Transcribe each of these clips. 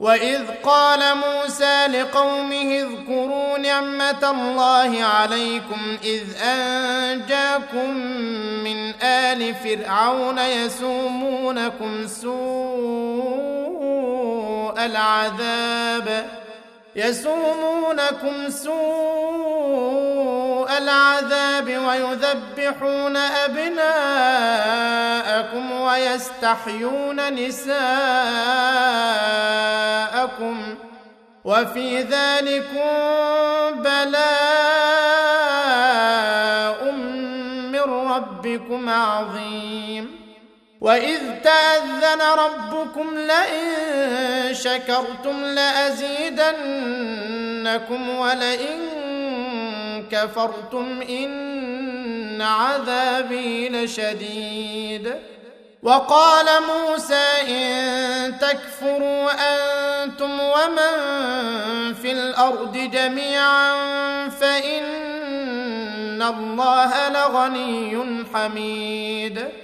واذ قال موسى لقومه اذكروا نعمه الله عليكم اذ انجاكم من ال فرعون يسومونكم سوء العذاب يسومونكم سوء العذاب ويذبحون أبناءكم ويستحيون نساءكم وفي ذلكم بلاء من ربكم عظيم. وإذ تأذن ربكم لئن شكرتم لأزيدنكم ولئن كفرتم إن عذابي لشديد. وقال موسى إن تكفروا أنتم ومن في الأرض جميعا فإن الله لغني حميد.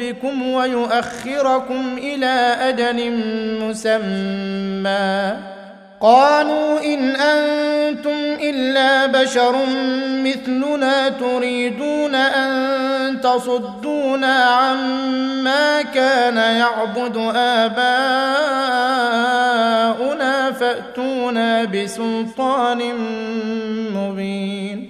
ذنوبكم ويؤخركم إلى أجل مسمى. قالوا إن أنتم إلا بشر مثلنا تريدون أن تصدونا عما كان يعبد آباؤنا فأتونا بسلطان مبين.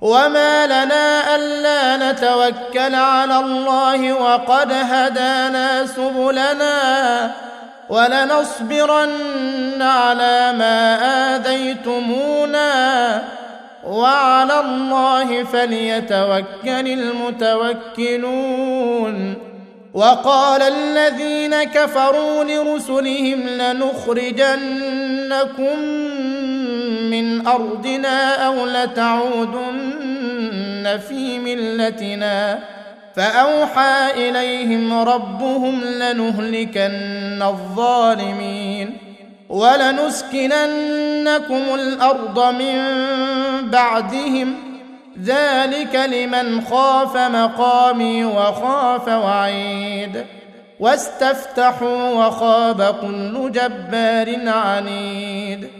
وما لنا الا نتوكل على الله وقد هدانا سبلنا ولنصبرن على ما اذيتمونا وعلى الله فليتوكل المتوكلون وقال الذين كفروا لرسلهم لنخرجنكم من أرضنا أو لتعودن في ملتنا فأوحى إليهم ربهم لنهلكن الظالمين ولنسكننكم الأرض من بعدهم ذلك لمن خاف مقامي وخاف وعيد واستفتحوا وخاب كل جبار عنيد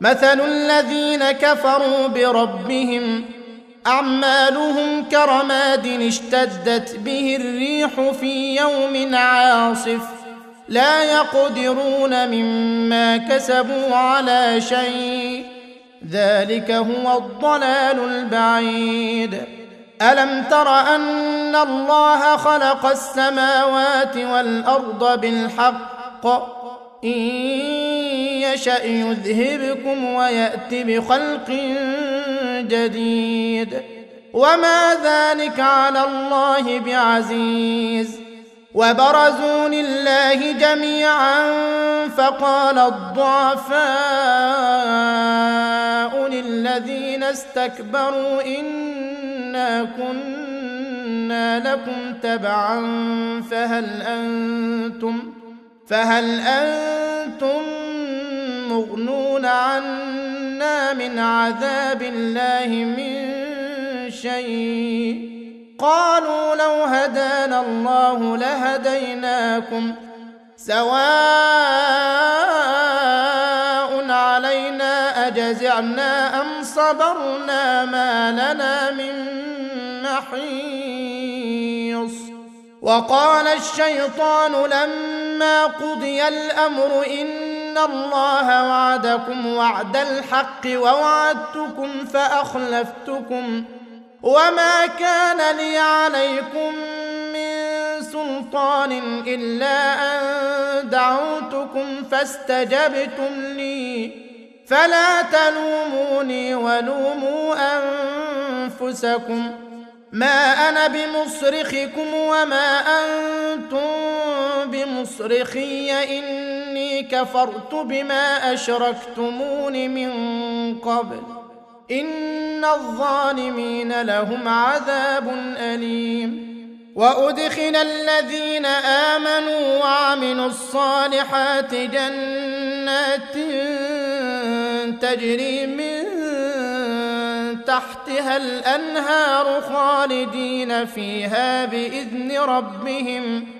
مثل الذين كفروا بربهم أعمالهم كرماد اشتدت به الريح في يوم عاصف لا يقدرون مما كسبوا على شيء ذلك هو الضلال البعيد. ألم تر أن الله خلق السماوات والأرض بالحق؟ إن يشأ يذهبكم ويات بخلق جديد. وما ذلك على الله بعزيز. وبرزوا لله جميعا فقال الضعفاء للذين استكبروا إنا كنا لكم تبعا فهل أنتم فهل أنتم مغنون عنا من عذاب الله من شيء؟ قالوا لو هدانا الله لهديناكم سواء علينا أجزعنا أم صبرنا ما لنا من محيص. وقال الشيطان لما قضي الأمر إن الله وعدكم وعد الحق ووعدتكم فأخلفتكم وما كان لي عليكم من سلطان إلا أن دعوتكم فاستجبتم لي فلا تلوموني ولوموا أنفسكم ما أنا بمصرخكم وما أنتم بمصرخي إني كفرت بما أشركتمون من قبل. إن الظالمين لهم عذاب أليم. وأدخل الذين آمنوا وعملوا الصالحات جنات تجري من تحتها الأنهار خالدين فيها بإذن ربهم.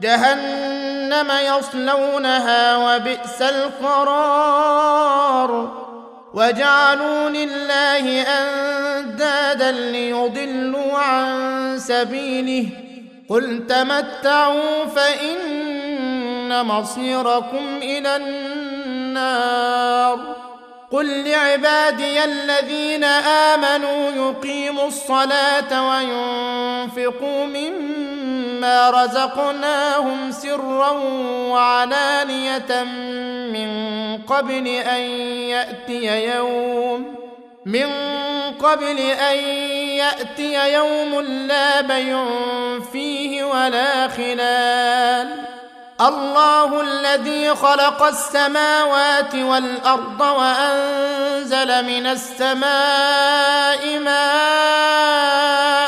جهنم يصلونها وبئس القرار. وجعلوا لله أندادا ليضلوا عن سبيله. قل تمتعوا فإن مصيركم إلى النار. قل لعبادي الذين آمنوا يقيموا الصلاة وينفقوا مما رزقناهم سرا وعلانية من قبل أن يأتي يوم من قبل أن يأتي يوم لا بيع فيه ولا خلال. الله الذي خلق السماوات والأرض وأنزل من السماء ماء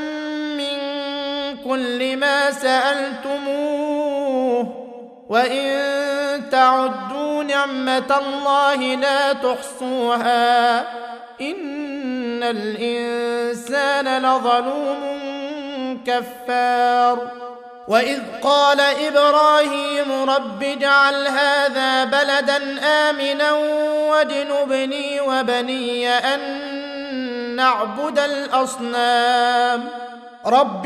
كل ما سألتموه وإن تعدوا نعمة الله لا تحصوها إن الإنسان لظلوم كفار وإذ قال إبراهيم رب اجعل هذا بلدا آمنا واجنبني وبني أن نعبد الأصنام رب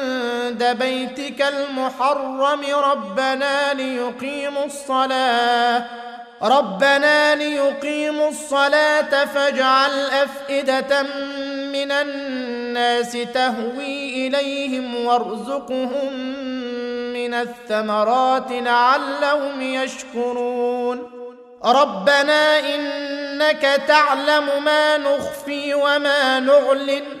بيتك المحرم ربنا ليقيموا الصلاة. ربنا ليقيموا الصلاة فاجعل أفئدة من الناس تهوي إليهم وارزقهم من الثمرات لعلهم يشكرون. ربنا إنك تعلم ما نخفي وما نعلن.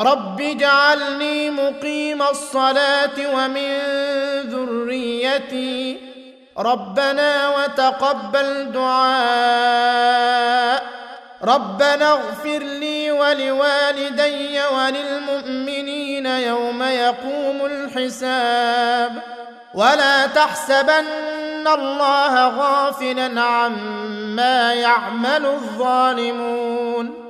رب اجعلني مقيم الصلاه ومن ذريتي ربنا وتقبل دعاء ربنا اغفر لي ولوالدي وللمؤمنين يوم يقوم الحساب ولا تحسبن الله غافلا عما يعمل الظالمون